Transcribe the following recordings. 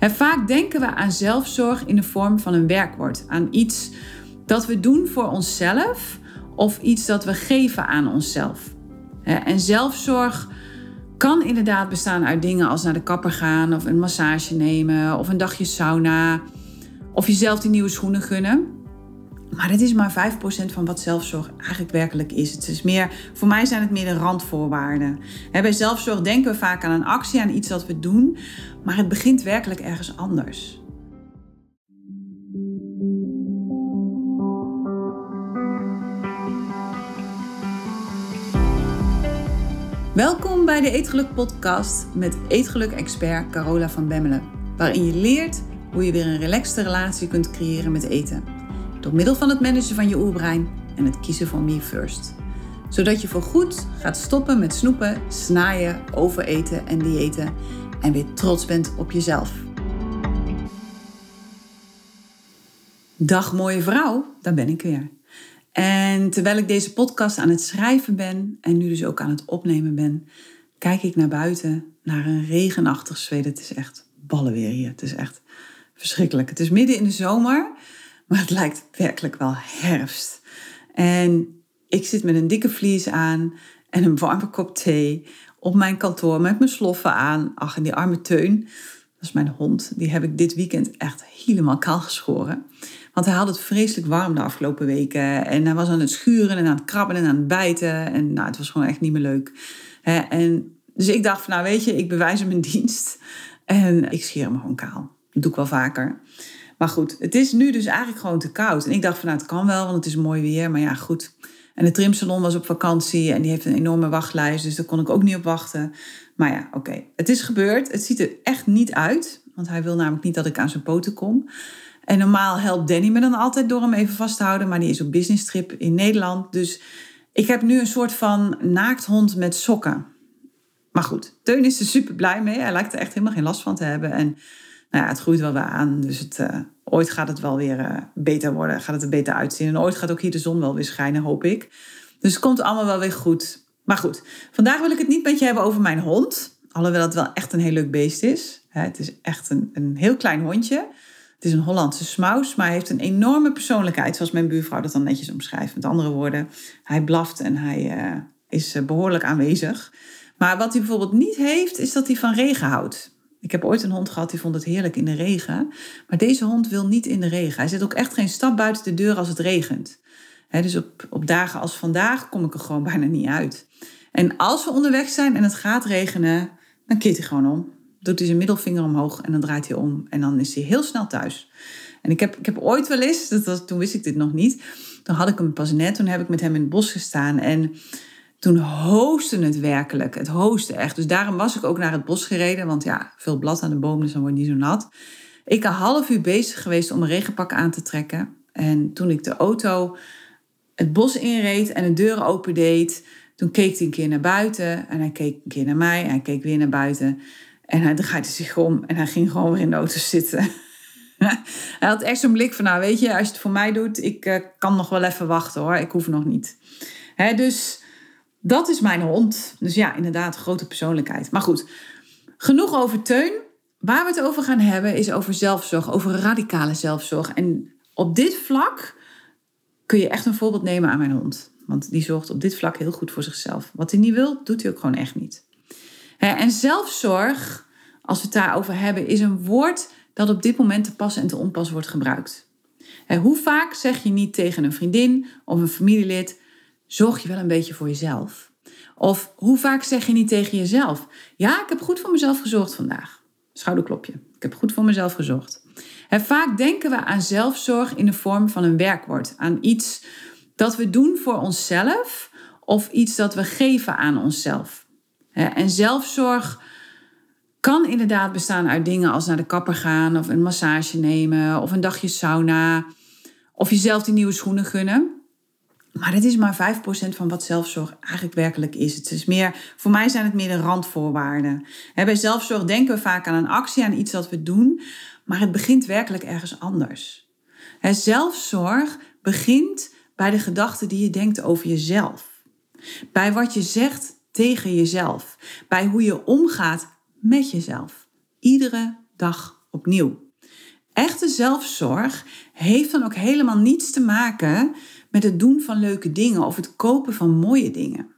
vaak denken we aan zelfzorg in de vorm van een werkwoord, aan iets dat we doen voor onszelf of iets dat we geven aan onszelf. En zelfzorg kan inderdaad bestaan uit dingen als naar de kapper gaan of een massage nemen of een dagje sauna of jezelf die nieuwe schoenen gunnen. Maar dat is maar 5% van wat zelfzorg eigenlijk werkelijk is. Het is meer, voor mij zijn het meer de randvoorwaarden. Bij zelfzorg denken we vaak aan een actie, aan iets dat we doen, maar het begint werkelijk ergens anders. Welkom bij de Eetgeluk Podcast met Eetgeluk-expert Carola van Bemmelen, waarin je leert hoe je weer een relaxte relatie kunt creëren met eten. Door middel van het managen van je oerbrein en het kiezen van me first. Zodat je voorgoed gaat stoppen met snoepen, snaaien, overeten en diëten en weer trots bent op jezelf. Dag mooie vrouw, daar ben ik weer. En terwijl ik deze podcast aan het schrijven ben en nu dus ook aan het opnemen ben, kijk ik naar buiten, naar een regenachtig Zweden. Het is echt ballenweer hier. Het is echt verschrikkelijk. Het is midden in de zomer, maar het lijkt werkelijk wel herfst. En ik zit met een dikke vlies aan en een warme kop thee op mijn kantoor met mijn sloffen aan. Ach, en die arme Teun, dat is mijn hond, die heb ik dit weekend echt helemaal kaal geschoren. Want hij had het vreselijk warm de afgelopen weken. En hij was aan het schuren en aan het krabben en aan het bijten. En nou, het was gewoon echt niet meer leuk. En dus ik dacht van, nou weet je, ik bewijs hem een dienst. En ik scheer hem gewoon kaal. Dat doe ik wel vaker. Maar goed, het is nu dus eigenlijk gewoon te koud. En ik dacht van, nou het kan wel, want het is mooi weer. Maar ja, goed. En de trimsalon was op vakantie en die heeft een enorme wachtlijst. Dus daar kon ik ook niet op wachten. Maar ja, oké. Het is gebeurd. Het ziet er echt niet uit. Want hij wil namelijk niet dat ik aan zijn poten kom. En normaal helpt Danny me dan altijd door hem even vast te houden. Maar die is op business trip in Nederland. Dus ik heb nu een soort van naakthond met sokken. Maar goed, Teun is er super blij mee. Hij lijkt er echt helemaal geen last van te hebben. En nou ja, het groeit wel weer aan. Dus het, uh, ooit gaat het wel weer uh, beter worden. Gaat het er beter uitzien. En ooit gaat ook hier de zon wel weer schijnen, hoop ik. Dus het komt allemaal wel weer goed. Maar goed, vandaag wil ik het niet met je hebben over mijn hond. Alhoewel het wel echt een heel leuk beest is. Het is echt een, een heel klein hondje. Het is een Hollandse smaus, maar hij heeft een enorme persoonlijkheid, zoals mijn buurvrouw dat dan netjes omschrijft. Met andere woorden, hij blaft en hij uh, is eh, behoorlijk aanwezig. Maar wat hij bijvoorbeeld niet heeft, is dat hij van regen houdt. Ik heb ooit een hond gehad die vond het heerlijk in de regen. Maar deze hond wil niet in de regen. Hij zet ook echt geen stap buiten de deur als het regent. dus op, op dagen als vandaag kom ik er gewoon bijna niet uit. En als we onderweg zijn en het gaat regenen, dan keert hij gewoon om doet hij zijn middelvinger omhoog en dan draait hij om. En dan is hij heel snel thuis. En ik heb, ik heb ooit wel eens, dat was, toen wist ik dit nog niet, toen had ik hem pas net, toen heb ik met hem in het bos gestaan. En toen hoostte het werkelijk. Het hoostte echt. Dus daarom was ik ook naar het bos gereden. Want ja, veel blad aan de boom, dus dan wordt niet zo nat. Ik een half uur bezig geweest om een regenpak aan te trekken. En toen ik de auto het bos inreed en de deuren opendeed, toen keek hij een keer naar buiten. En hij keek een keer naar mij en hij keek weer naar buiten. En hij draaide zich om en hij ging gewoon weer in de auto zitten. hij had echt zo'n blik van, nou weet je, als je het voor mij doet, ik uh, kan nog wel even wachten hoor, ik hoef nog niet. Hè, dus dat is mijn hond. Dus ja, inderdaad, grote persoonlijkheid. Maar goed, genoeg over Teun. Waar we het over gaan hebben is over zelfzorg, over radicale zelfzorg. En op dit vlak kun je echt een voorbeeld nemen aan mijn hond. Want die zorgt op dit vlak heel goed voor zichzelf. Wat hij niet wil, doet hij ook gewoon echt niet. En zelfzorg, als we het daarover hebben, is een woord dat op dit moment te pas en te onpas wordt gebruikt. Hoe vaak zeg je niet tegen een vriendin of een familielid: zorg je wel een beetje voor jezelf? Of hoe vaak zeg je niet tegen jezelf: ja, ik heb goed voor mezelf gezorgd vandaag? Schouderklopje. Ik heb goed voor mezelf gezorgd. vaak denken we aan zelfzorg in de vorm van een werkwoord, aan iets dat we doen voor onszelf of iets dat we geven aan onszelf. En zelfzorg kan inderdaad bestaan uit dingen als naar de kapper gaan of een massage nemen of een dagje sauna of jezelf die nieuwe schoenen gunnen. Maar dat is maar 5% van wat zelfzorg eigenlijk werkelijk is. Het is meer, voor mij zijn het meer de randvoorwaarden. Bij zelfzorg denken we vaak aan een actie, aan iets dat we doen, maar het begint werkelijk ergens anders. Zelfzorg begint bij de gedachten die je denkt over jezelf. Bij wat je zegt tegen jezelf. Bij hoe je omgaat met jezelf. Iedere dag opnieuw. Echte zelfzorg heeft dan ook helemaal niets te maken met het doen van leuke dingen of het kopen van mooie dingen.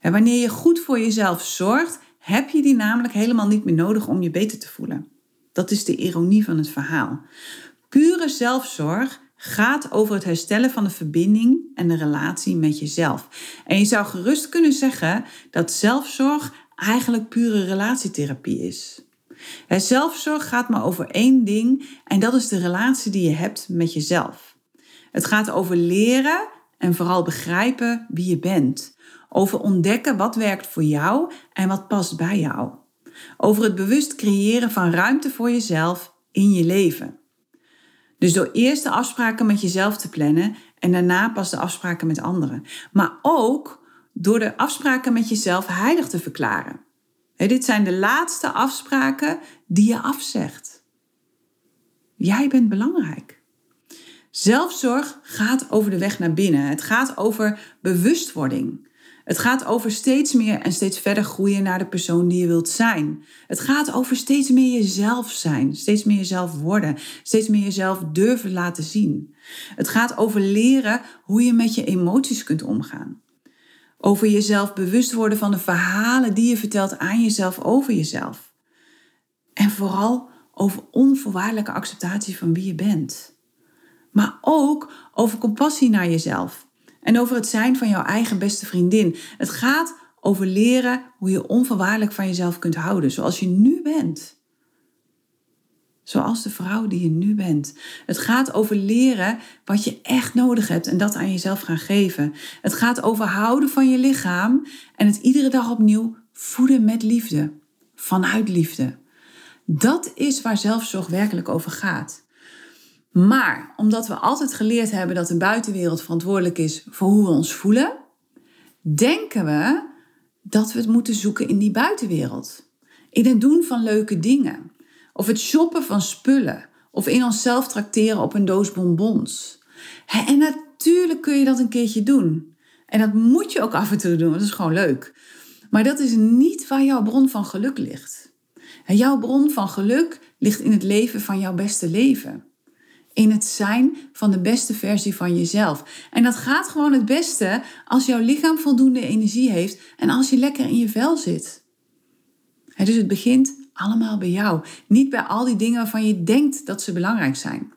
En wanneer je goed voor jezelf zorgt, heb je die namelijk helemaal niet meer nodig om je beter te voelen. Dat is de ironie van het verhaal. Pure zelfzorg gaat over het herstellen van de verbinding en de relatie met jezelf. En je zou gerust kunnen zeggen dat zelfzorg eigenlijk pure relatietherapie is. zelfzorg gaat maar over één ding en dat is de relatie die je hebt met jezelf. Het gaat over leren en vooral begrijpen wie je bent. Over ontdekken wat werkt voor jou en wat past bij jou. Over het bewust creëren van ruimte voor jezelf in je leven. Dus door eerst de afspraken met jezelf te plannen en daarna pas de afspraken met anderen. Maar ook door de afspraken met jezelf heilig te verklaren. dit zijn de laatste afspraken die je afzegt. Jij bent belangrijk. Zelfzorg gaat over de weg naar binnen. Het gaat over bewustwording. Het gaat over steeds meer en steeds verder groeien naar de persoon die je wilt zijn. Het gaat over steeds meer jezelf zijn, steeds meer jezelf worden, steeds meer jezelf durven laten zien. Het gaat over leren hoe je met je emoties kunt omgaan. Over jezelf bewust worden van de verhalen die je vertelt aan jezelf over jezelf. En vooral over onvoorwaardelijke acceptatie van wie je bent. Maar ook over compassie naar jezelf en over het zijn van jouw eigen beste vriendin. Het gaat over leren hoe je onvoorwaardelijk van jezelf kunt houden, zoals je nu bent. Zoals de vrouw die je nu bent. Het gaat over leren wat je echt nodig hebt en dat aan jezelf gaan geven. Het gaat over houden van je lichaam en het iedere dag opnieuw voeden met liefde. Vanuit liefde. Dat is waar zelfzorg werkelijk over gaat. Maar omdat we altijd geleerd hebben dat de buitenwereld verantwoordelijk is voor hoe we ons voelen, denken we dat we het moeten zoeken in die buitenwereld. In het doen van leuke dingen, of het shoppen van spullen, of in onszelf trakteren op een doos bonbons. En natuurlijk kun je dat een keertje doen. En dat moet je ook af en toe doen, dat is gewoon leuk. Maar dat is niet waar jouw bron van geluk ligt. Jouw bron van geluk ligt in het leven van jouw beste leven in het zijn van de beste versie van jezelf. En dat gaat gewoon het beste als jouw lichaam voldoende energie heeft en als je lekker in je vel zit. dus het begint allemaal bij jou, niet bij al die dingen waarvan je denkt dat ze belangrijk zijn.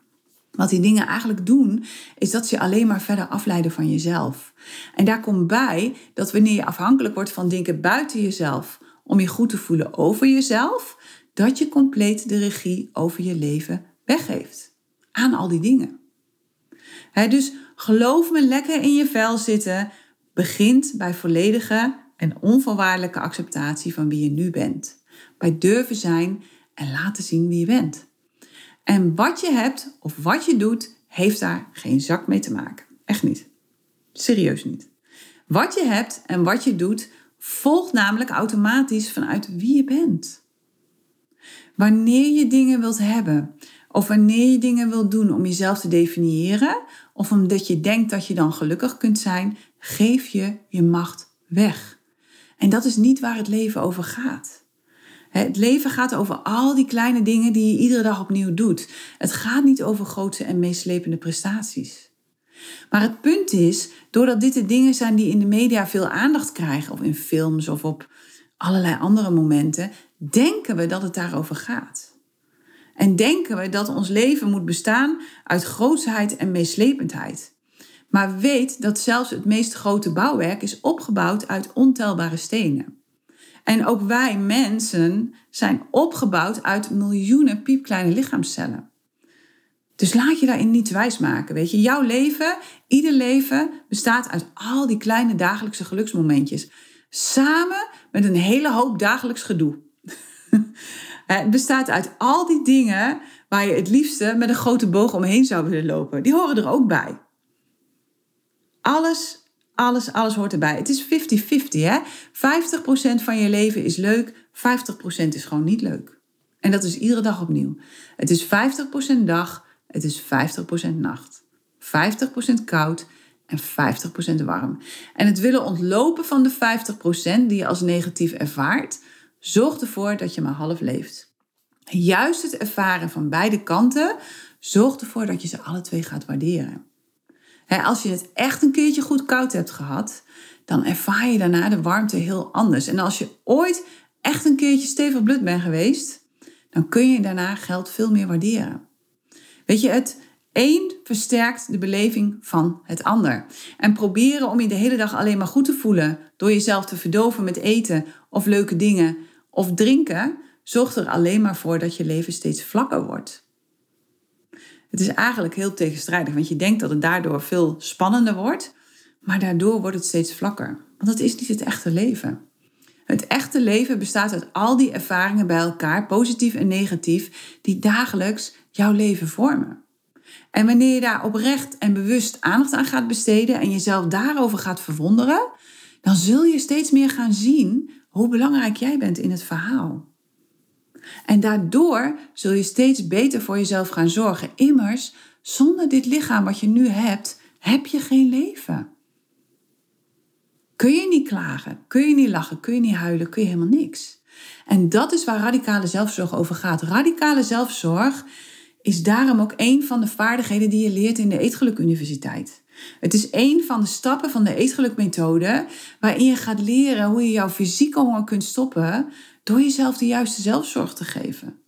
Wat die dingen eigenlijk doen, is dat ze alleen maar verder afleiden van jezelf. En daar komt bij dat wanneer je afhankelijk wordt van dingen buiten jezelf om je goed te voelen over jezelf, dat je compleet de regie over je leven weggeeft aan al die dingen. dus geloof me, lekker in je vel zitten begint bij volledige en onvoorwaardelijke acceptatie van wie je nu bent. Bij durven zijn en laten zien wie je bent. En wat je hebt of wat je doet, heeft daar geen zak mee te maken. Echt niet. Serieus niet. Wat je hebt en wat je doet, volgt namelijk automatisch vanuit wie je bent. Wanneer je dingen wilt hebben, of wanneer je dingen wilt doen om jezelf te definiëren, of omdat je denkt dat je dan gelukkig kunt zijn, geef je je macht weg. En dat is niet waar het leven over gaat. Het leven gaat over al die kleine dingen die je iedere dag opnieuw doet. Het gaat niet over grote en meeslepende prestaties. Maar het punt is, doordat dit de dingen zijn die in de media veel aandacht krijgen, of in films of op allerlei andere momenten, denken we dat het daarover gaat. En denken we dat ons leven moet bestaan uit grootsheid en meeslependheid. Maar weet dat zelfs het meest grote bouwwerk is opgebouwd uit ontelbare stenen. En ook wij mensen zijn opgebouwd uit miljoenen piepkleine lichaamscellen. Dus laat je daarin niet wijsmaken. Weet je, jouw leven, ieder leven bestaat uit al die kleine dagelijkse geluksmomentjes. Samen met een hele hoop dagelijks gedoe. Het bestaat uit al die dingen waar je het liefste met een grote boog omheen zou willen lopen. Die horen er ook bij. Alles, alles, alles hoort erbij. Het is 50-50, hè? 50% van je leven is leuk, 50% is gewoon niet leuk. En dat is iedere dag opnieuw. Het is 50% dag, het is 50% nacht. 50% koud en 50% warm. En het willen ontlopen van de 50% die je als negatief ervaart, Zorg ervoor dat je maar half leeft. Juist het ervaren van beide kanten zorgt ervoor dat je ze alle twee gaat waarderen. als je het echt een keertje goed koud hebt gehad, dan ervaar je daarna de warmte heel anders. En als je ooit echt een keertje stevig blut bent geweest, dan kun je daarna geld veel meer waarderen. Weet je, het een versterkt de beleving van het ander. En proberen om je de hele dag alleen maar goed te voelen door jezelf te verdoven met eten of leuke dingen of drinken, zorgt er alleen maar voor dat je leven steeds vlakker wordt. Het is eigenlijk heel tegenstrijdig, want je denkt dat het daardoor veel spannender wordt, maar daardoor wordt het steeds vlakker. Want dat is niet het echte leven. Het echte leven bestaat uit al die ervaringen bij elkaar, positief en negatief, die dagelijks jouw leven vormen. En wanneer je daar oprecht en bewust aandacht aan gaat besteden en jezelf daarover gaat verwonderen, dan zul je steeds meer gaan zien hoe belangrijk jij bent in het verhaal. En daardoor zul je steeds beter voor jezelf gaan zorgen. Immers, zonder dit lichaam wat je nu hebt, heb je geen leven. Kun je niet klagen, kun je niet lachen, kun je niet huilen, kun je helemaal niks. En dat is waar radicale zelfzorg over gaat. Radicale zelfzorg is daarom ook een van de vaardigheden die je leert in de Eetgeluk Universiteit. Het is een van de stappen van de Eetgelukmethode waarin je gaat leren hoe je jouw fysieke honger kunt stoppen door jezelf de juiste zelfzorg te geven.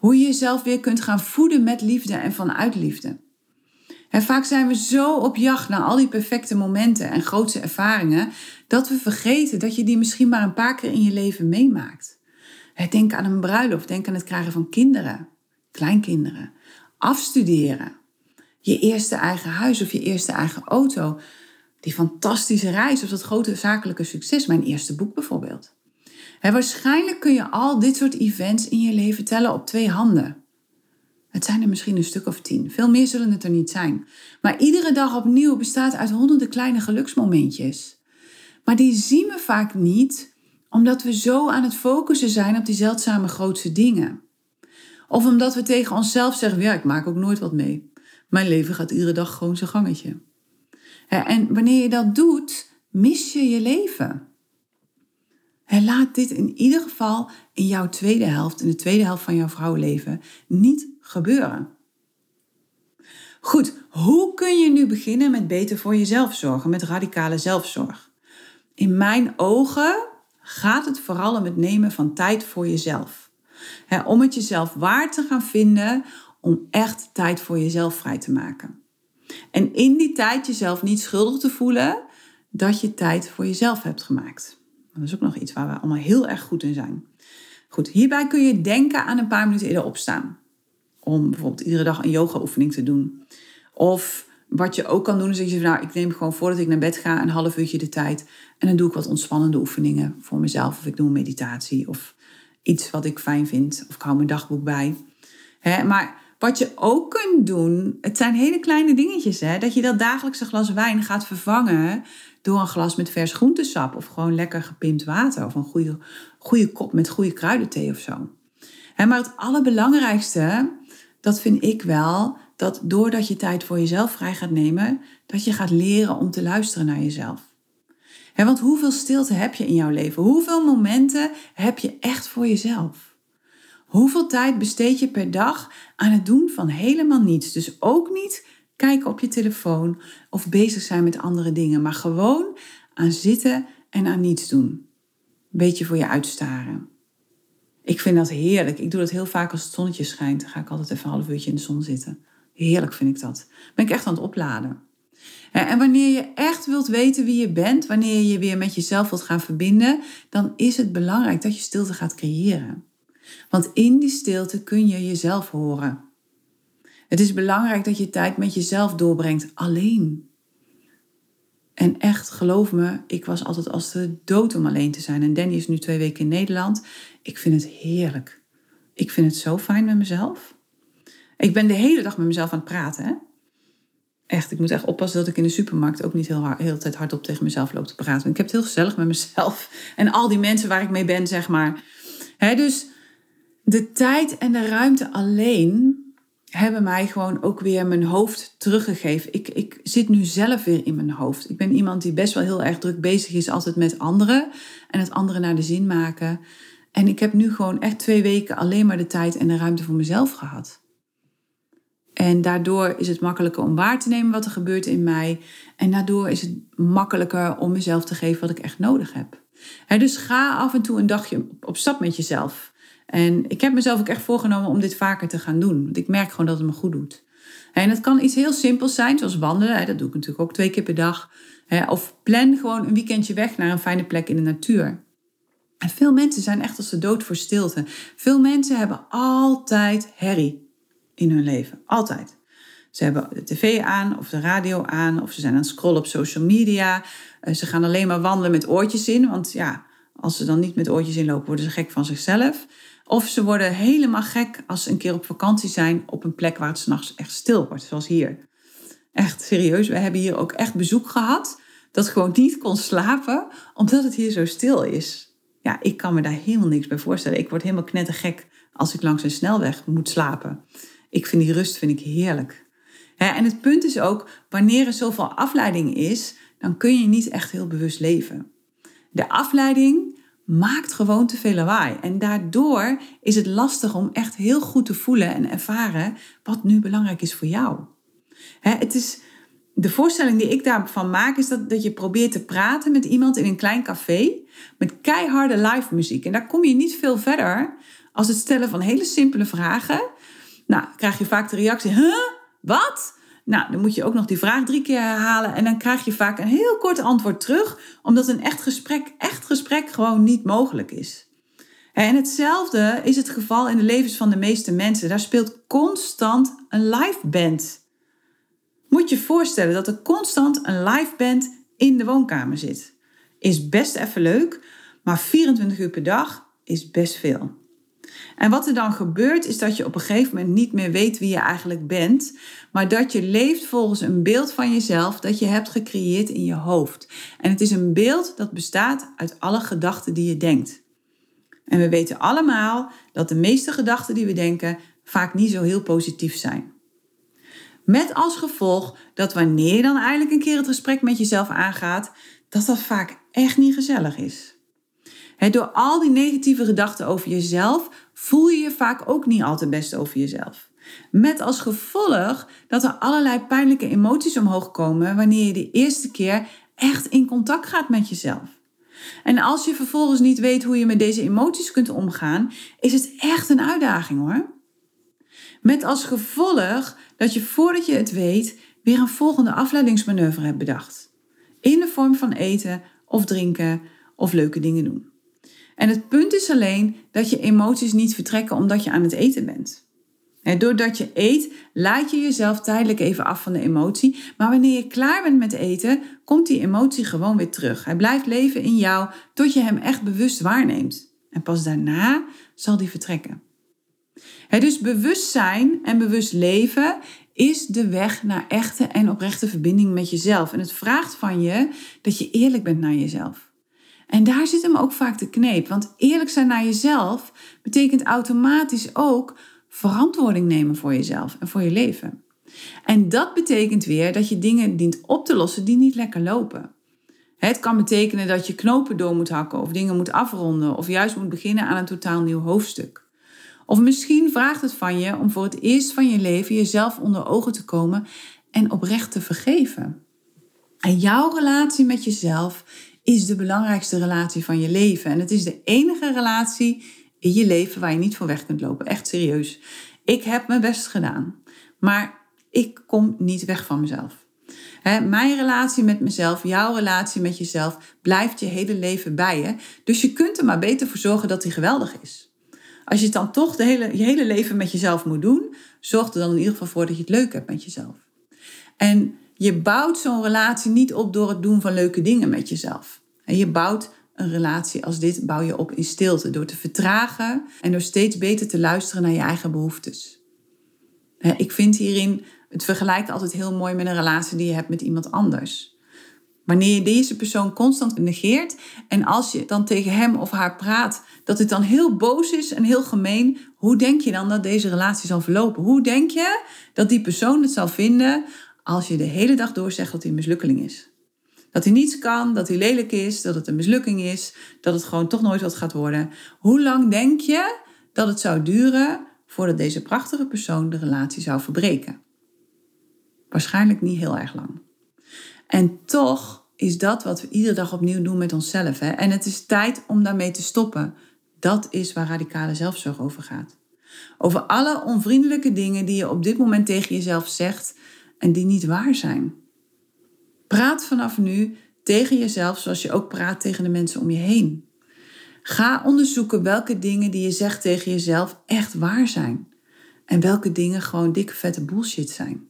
Hoe je jezelf weer kunt gaan voeden met liefde en vanuit liefde. En vaak zijn we zo op jacht naar al die perfecte momenten en grootste ervaringen dat we vergeten dat je die misschien maar een paar keer in je leven meemaakt. Denk aan een bruiloft, denk aan het krijgen van kinderen, kleinkinderen, afstuderen, je eerste eigen huis of je eerste eigen auto, die fantastische reis of dat grote zakelijke succes, mijn eerste boek bijvoorbeeld. waarschijnlijk kun je al dit soort events in je leven tellen op twee handen. Het zijn er misschien een stuk of tien. Veel meer zullen het er niet zijn. Maar iedere dag opnieuw bestaat uit honderden kleine geluksmomentjes. Maar die zien we vaak niet, omdat we zo aan het focussen zijn op die zeldzame grootste dingen. Of omdat we tegen onszelf zeggen: ja, ik maak ook nooit wat mee. Mijn leven gaat iedere dag gewoon zijn gangetje. En wanneer je dat doet, mis je je leven. laat dit in ieder geval in jouw tweede helft, in de tweede helft van jouw vrouwenleven, niet gebeuren. Goed, hoe kun je nu beginnen met beter voor jezelf zorgen, met radicale zelfzorg? In mijn ogen gaat het vooral om het nemen van tijd voor jezelf. Om het jezelf waar te gaan vinden om echt tijd voor jezelf vrij te maken. En in die tijd jezelf niet schuldig te voelen dat je tijd voor jezelf hebt gemaakt. Dat is ook nog iets waar we allemaal heel erg goed in zijn. Goed, hierbij kun je denken aan een paar minuten eerder opstaan om bijvoorbeeld iedere dag een yoga-oefening te doen. Of wat je ook kan doen, is dat je van, nou, ik neem gewoon voordat ik naar bed ga een half uurtje de tijd. En dan doe ik wat ontspannende oefeningen voor mezelf. Of ik doe een meditatie of iets wat ik fijn vind. Of ik hou mijn dagboek bij. maar wat je ook kunt doen, het zijn hele kleine dingetjes. Hè? Dat je dat dagelijkse glas wijn gaat vervangen door een glas met vers groentesap. Of gewoon lekker gepimpt water. Of een goede, goede kop met goede kruidenthee of zo. maar het allerbelangrijkste dat vind ik wel dat doordat je tijd voor jezelf vrij gaat nemen, dat je gaat leren om te luisteren naar jezelf. Want hoeveel stilte heb je in jouw leven? Hoeveel momenten heb je echt voor jezelf? Hoeveel tijd besteed je per dag aan het doen van helemaal niets? Dus ook niet kijken op je telefoon of bezig zijn met andere dingen, maar gewoon aan zitten en aan niets doen. Een beetje voor je uitstaren. Ik vind dat heerlijk. Ik doe dat heel vaak als het zonnetje schijnt. Dan ga ik altijd even een half uurtje in de zon zitten. Heerlijk vind ik dat. Ben ik echt aan het opladen. En wanneer je echt wilt weten wie je bent, wanneer je je weer met jezelf wilt gaan verbinden, dan is het belangrijk dat je stilte gaat creëren. Want in die stilte kun je jezelf horen. Het is belangrijk dat je tijd met jezelf doorbrengt, alleen. En echt, geloof me, ik was altijd als de dood om alleen te zijn. En Danny is nu twee weken in Nederland. Ik vind het heerlijk. Ik vind het zo fijn met mezelf. Ik ben de hele dag met mezelf aan het praten. Hè? Echt, ik moet echt oppassen dat ik in de supermarkt ook niet heel, hard, heel tijd hardop tegen mezelf loop te praten. Ik heb het heel gezellig met mezelf en al die mensen waar ik mee ben, zeg maar. dus de tijd en de ruimte alleen hebben mij gewoon ook weer mijn hoofd teruggegeven. Ik, ik zit nu zelf weer in mijn hoofd. Ik ben iemand die best wel heel erg druk bezig is altijd met anderen en het anderen naar de zin maken. En ik heb nu gewoon echt twee weken alleen maar de tijd en de ruimte voor mezelf gehad. En daardoor is het makkelijker om waar te nemen wat er gebeurt in mij. En daardoor is het makkelijker om mezelf te geven wat ik echt nodig heb. dus ga af en toe een dagje op stap met jezelf. En ik heb mezelf ook echt voorgenomen om dit vaker te gaan doen. Want ik merk gewoon dat het me goed doet. En het kan iets heel simpels zijn, zoals wandelen. Dat doe ik natuurlijk ook twee keer per dag. Of plan gewoon een weekendje weg naar een fijne plek in de natuur. En veel mensen zijn echt als de dood voor stilte. Veel mensen hebben altijd herrie in hun leven. Altijd. Ze hebben de tv aan of de radio aan of ze zijn aan het scrollen op social media. Eh, ze gaan alleen maar wandelen met oortjes in, want ja, als ze dan niet met oortjes inlopen, worden ze gek van zichzelf. Of ze worden helemaal gek als ze een keer op vakantie zijn op een plek waar het s'nachts echt stil wordt, zoals hier. Echt serieus, we hebben hier ook echt bezoek gehad dat gewoon niet kon slapen omdat het hier zo stil is. Ja, ik kan me daar helemaal niks bij voorstellen. Ik word helemaal knettergek als ik langs een snelweg moet slapen. Ik vind die rust vind ik heerlijk. En het punt is ook, wanneer er zoveel afleiding is, dan kun je niet echt heel bewust leven. De afleiding maakt gewoon te veel lawaai. En daardoor is het lastig om echt heel goed te voelen en ervaren wat nu belangrijk is voor jou. Het is, de voorstelling die ik daarvan maak is dat, dat je probeert te praten met iemand in een klein café met keiharde live muziek. En daar kom je niet veel verder als het stellen van hele simpele vragen. Nou, krijg je vaak de reactie, huh? Wat? Nou, dan moet je ook nog die vraag drie keer herhalen en dan krijg je vaak een heel kort antwoord terug, omdat een echt gesprek, echt gesprek gewoon niet mogelijk is. En hetzelfde is het geval in de levens van de meeste mensen. Daar speelt constant een live band. Moet je voorstellen dat er constant een live band in de woonkamer zit. Is best even leuk, maar 24 uur per dag is best veel. En wat er dan gebeurt, is dat je op een gegeven moment niet meer weet wie je eigenlijk bent, maar dat je leeft volgens een beeld van jezelf dat je hebt gecreëerd in je hoofd. En het is een beeld dat bestaat uit alle gedachten die je denkt. En we weten allemaal dat de meeste gedachten die we denken vaak niet zo heel positief zijn. Met als gevolg dat wanneer je dan eigenlijk een keer het gesprek met jezelf aangaat, dat dat vaak echt niet gezellig is. door al die negatieve gedachten over jezelf voel je je vaak ook niet altijd best over jezelf. Met als gevolg dat er allerlei pijnlijke emoties omhoog komen wanneer je de eerste keer echt in contact gaat met jezelf. En als je vervolgens niet weet hoe je met deze emoties kunt omgaan, is het echt een uitdaging hoor. Met als gevolg dat je voordat je het weet weer een volgende afleidingsmanoeuvre hebt bedacht. In de vorm van eten of drinken of leuke dingen doen. En het punt is alleen dat je emoties niet vertrekken omdat je aan het eten bent. doordat je eet, laat je jezelf tijdelijk even af van de emotie. Maar wanneer je klaar bent met eten, komt die emotie gewoon weer terug. Hij blijft leven in jou tot je hem echt bewust waarneemt. En pas daarna zal die vertrekken. dus bewustzijn en bewust leven is de weg naar echte en oprechte verbinding met jezelf. En het vraagt van je dat je eerlijk bent naar jezelf. En daar zit hem ook vaak de kneep. Want eerlijk zijn naar jezelf betekent automatisch ook verantwoording nemen voor jezelf en voor je leven. En dat betekent weer dat je dingen dient op te lossen die niet lekker lopen. Het kan betekenen dat je knopen door moet hakken of dingen moet afronden of juist moet beginnen aan een totaal nieuw hoofdstuk. Of misschien vraagt het van je om voor het eerst van je leven jezelf onder ogen te komen en oprecht te vergeven. En jouw relatie met jezelf is de belangrijkste relatie van je leven. En het is de enige relatie in je leven waar je niet voor weg kunt lopen. Echt serieus. Ik heb mijn best gedaan, maar ik kom niet weg van mezelf. mijn relatie met mezelf, jouw relatie met jezelf, blijft je hele leven bij je. Dus je kunt er maar beter voor zorgen dat die geweldig is. Als je het dan toch de hele, je hele leven met jezelf moet doen, zorg er dan in ieder geval voor dat je het leuk hebt met jezelf. En je bouwt zo'n relatie niet op door het doen van leuke dingen met jezelf. Je bouwt een relatie als dit bouw je op in stilte, door te vertragen en door steeds beter te luisteren naar je eigen behoeftes. Ik vind hierin het vergelijken altijd heel mooi met een relatie die je hebt met iemand anders. Wanneer je deze persoon constant negeert en als je dan tegen hem of haar praat, dat het dan heel boos is en heel gemeen, hoe denk je dan dat deze relatie zal verlopen? Hoe denk je dat die persoon het zal vinden als je de hele dag door zegt dat hij een mislukkeling is. Dat hij niets kan, dat hij lelijk is, dat het een mislukking is, dat het gewoon toch nooit wat gaat worden. Hoe lang denk je dat het zou duren voordat deze prachtige persoon de relatie zou verbreken? Waarschijnlijk niet heel erg lang. En toch is dat wat we iedere dag opnieuw doen met onszelf. Hè? En het is tijd om daarmee te stoppen. Dat is waar radicale zelfzorg over gaat. Over alle onvriendelijke dingen die je op dit moment tegen jezelf zegt en die niet waar zijn. Praat vanaf nu tegen jezelf zoals je ook praat tegen de mensen om je heen. Ga onderzoeken welke dingen die je zegt tegen jezelf echt waar zijn. En welke dingen gewoon dikke vette bullshit zijn.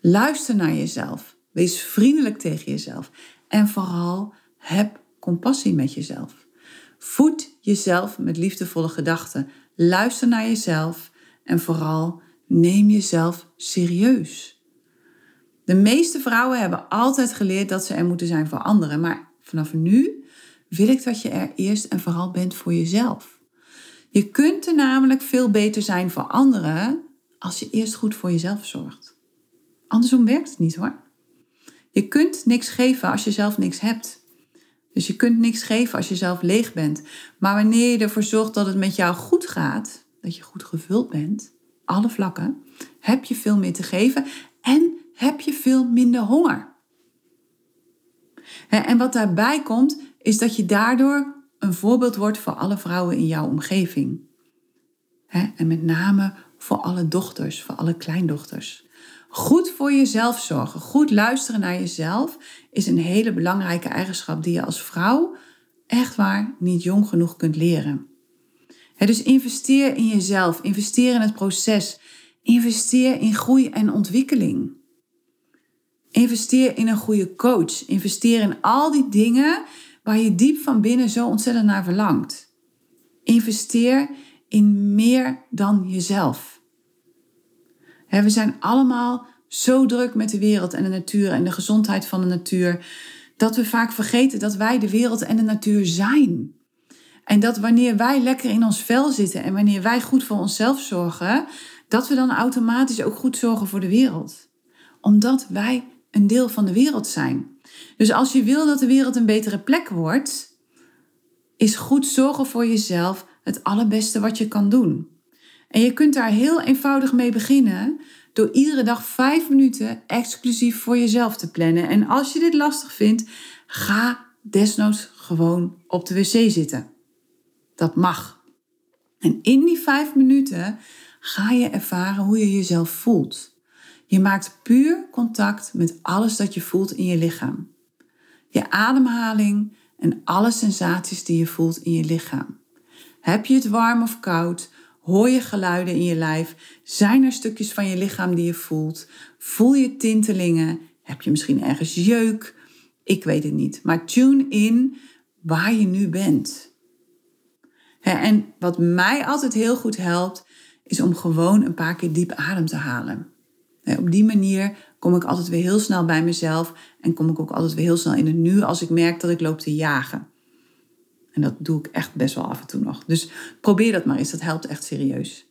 Luister naar jezelf. Wees vriendelijk tegen jezelf. En vooral heb compassie met jezelf. Voed jezelf met liefdevolle gedachten. Luister naar jezelf en vooral neem jezelf serieus. De meeste vrouwen hebben altijd geleerd dat ze er moeten zijn voor anderen, maar vanaf nu wil ik dat je er eerst en vooral bent voor jezelf. Je kunt er namelijk veel beter zijn voor anderen als je eerst goed voor jezelf zorgt. Andersom werkt het niet hoor. Je kunt niks geven als je zelf niks hebt. Dus je kunt niks geven als je zelf leeg bent. Maar wanneer je ervoor zorgt dat het met jou goed gaat, dat je goed gevuld bent, alle vlakken, heb je veel meer te geven en heb je veel minder honger. En wat daarbij komt, is dat je daardoor een voorbeeld wordt voor alle vrouwen in jouw omgeving. En met name voor alle dochters, voor alle kleindochters. Goed voor jezelf zorgen, goed luisteren naar jezelf is een hele belangrijke eigenschap die je als vrouw echt waar niet jong genoeg kunt leren. dus investeer in jezelf, investeer in het proces, investeer in groei en ontwikkeling. Investeer in een goede coach, investeer in al die dingen waar je diep van binnen zo ontzettend naar verlangt. Investeer in meer dan jezelf. we zijn allemaal zo druk met de wereld en de natuur en de gezondheid van de natuur, dat we vaak vergeten dat wij de wereld en de natuur zijn. En dat wanneer wij lekker in ons vel zitten en wanneer wij goed voor onszelf zorgen, dat we dan automatisch ook goed zorgen voor de wereld. Omdat wij een deel van de wereld zijn. Dus als je wil dat de wereld een betere plek wordt, is goed zorgen voor jezelf het allerbeste wat je kan doen. En je kunt daar heel eenvoudig mee beginnen door iedere dag vijf minuten exclusief voor jezelf te plannen. En als je dit lastig vindt, ga desnoods gewoon op de wc zitten. Dat mag. En in die vijf minuten ga je ervaren hoe je jezelf voelt. Je maakt puur contact met alles dat je voelt in je lichaam. Je ademhaling en alle sensaties die je voelt in je lichaam. Heb je het warm of koud? Hoor je geluiden in je lijf? Zijn er stukjes van je lichaam die je voelt? Voel je tintelingen? Heb je misschien ergens jeuk? Ik weet het niet. Maar tune in waar je nu bent. En wat mij altijd heel goed helpt, is om gewoon een paar keer diep adem te halen. Op die manier kom ik altijd weer heel snel bij mezelf en kom ik ook altijd weer heel snel in het nu als ik merk dat ik loop te jagen. En dat doe ik echt best wel af en toe nog. Dus probeer dat maar eens, dat helpt echt serieus.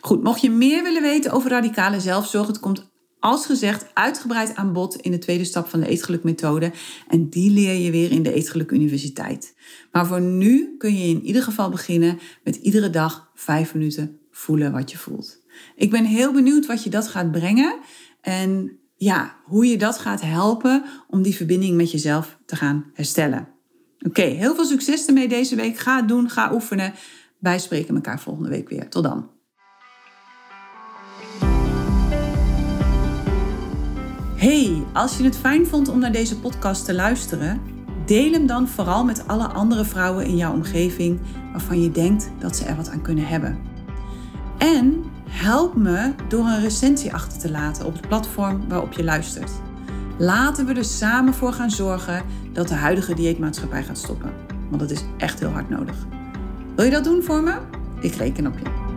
Goed, mocht je meer willen weten over radicale zelfzorg, het komt als gezegd uitgebreid aan bod in de tweede stap van de Eetgeluk-methode. En die leer je weer in de Eetgeluk Universiteit. Maar voor nu kun je in ieder geval beginnen met iedere dag vijf minuten voelen wat je voelt. Ik ben heel benieuwd wat je dat gaat brengen. En ja, hoe je dat gaat helpen om die verbinding met jezelf te gaan herstellen. Oké, heel veel succes ermee deze week. Ga het doen, ga oefenen. Wij spreken elkaar volgende week weer. Tot dan. Hey, als je het fijn vond om naar deze podcast te luisteren, deel hem dan vooral met alle andere vrouwen in jouw omgeving waarvan je denkt dat ze er wat aan kunnen hebben. En help me door een recensie achter te laten op het platform waarop je luistert. Laten we er samen voor gaan zorgen dat de huidige dieetmaatschappij gaat stoppen. Want dat is echt heel hard nodig. Wil je dat doen voor me? Ik reken op je.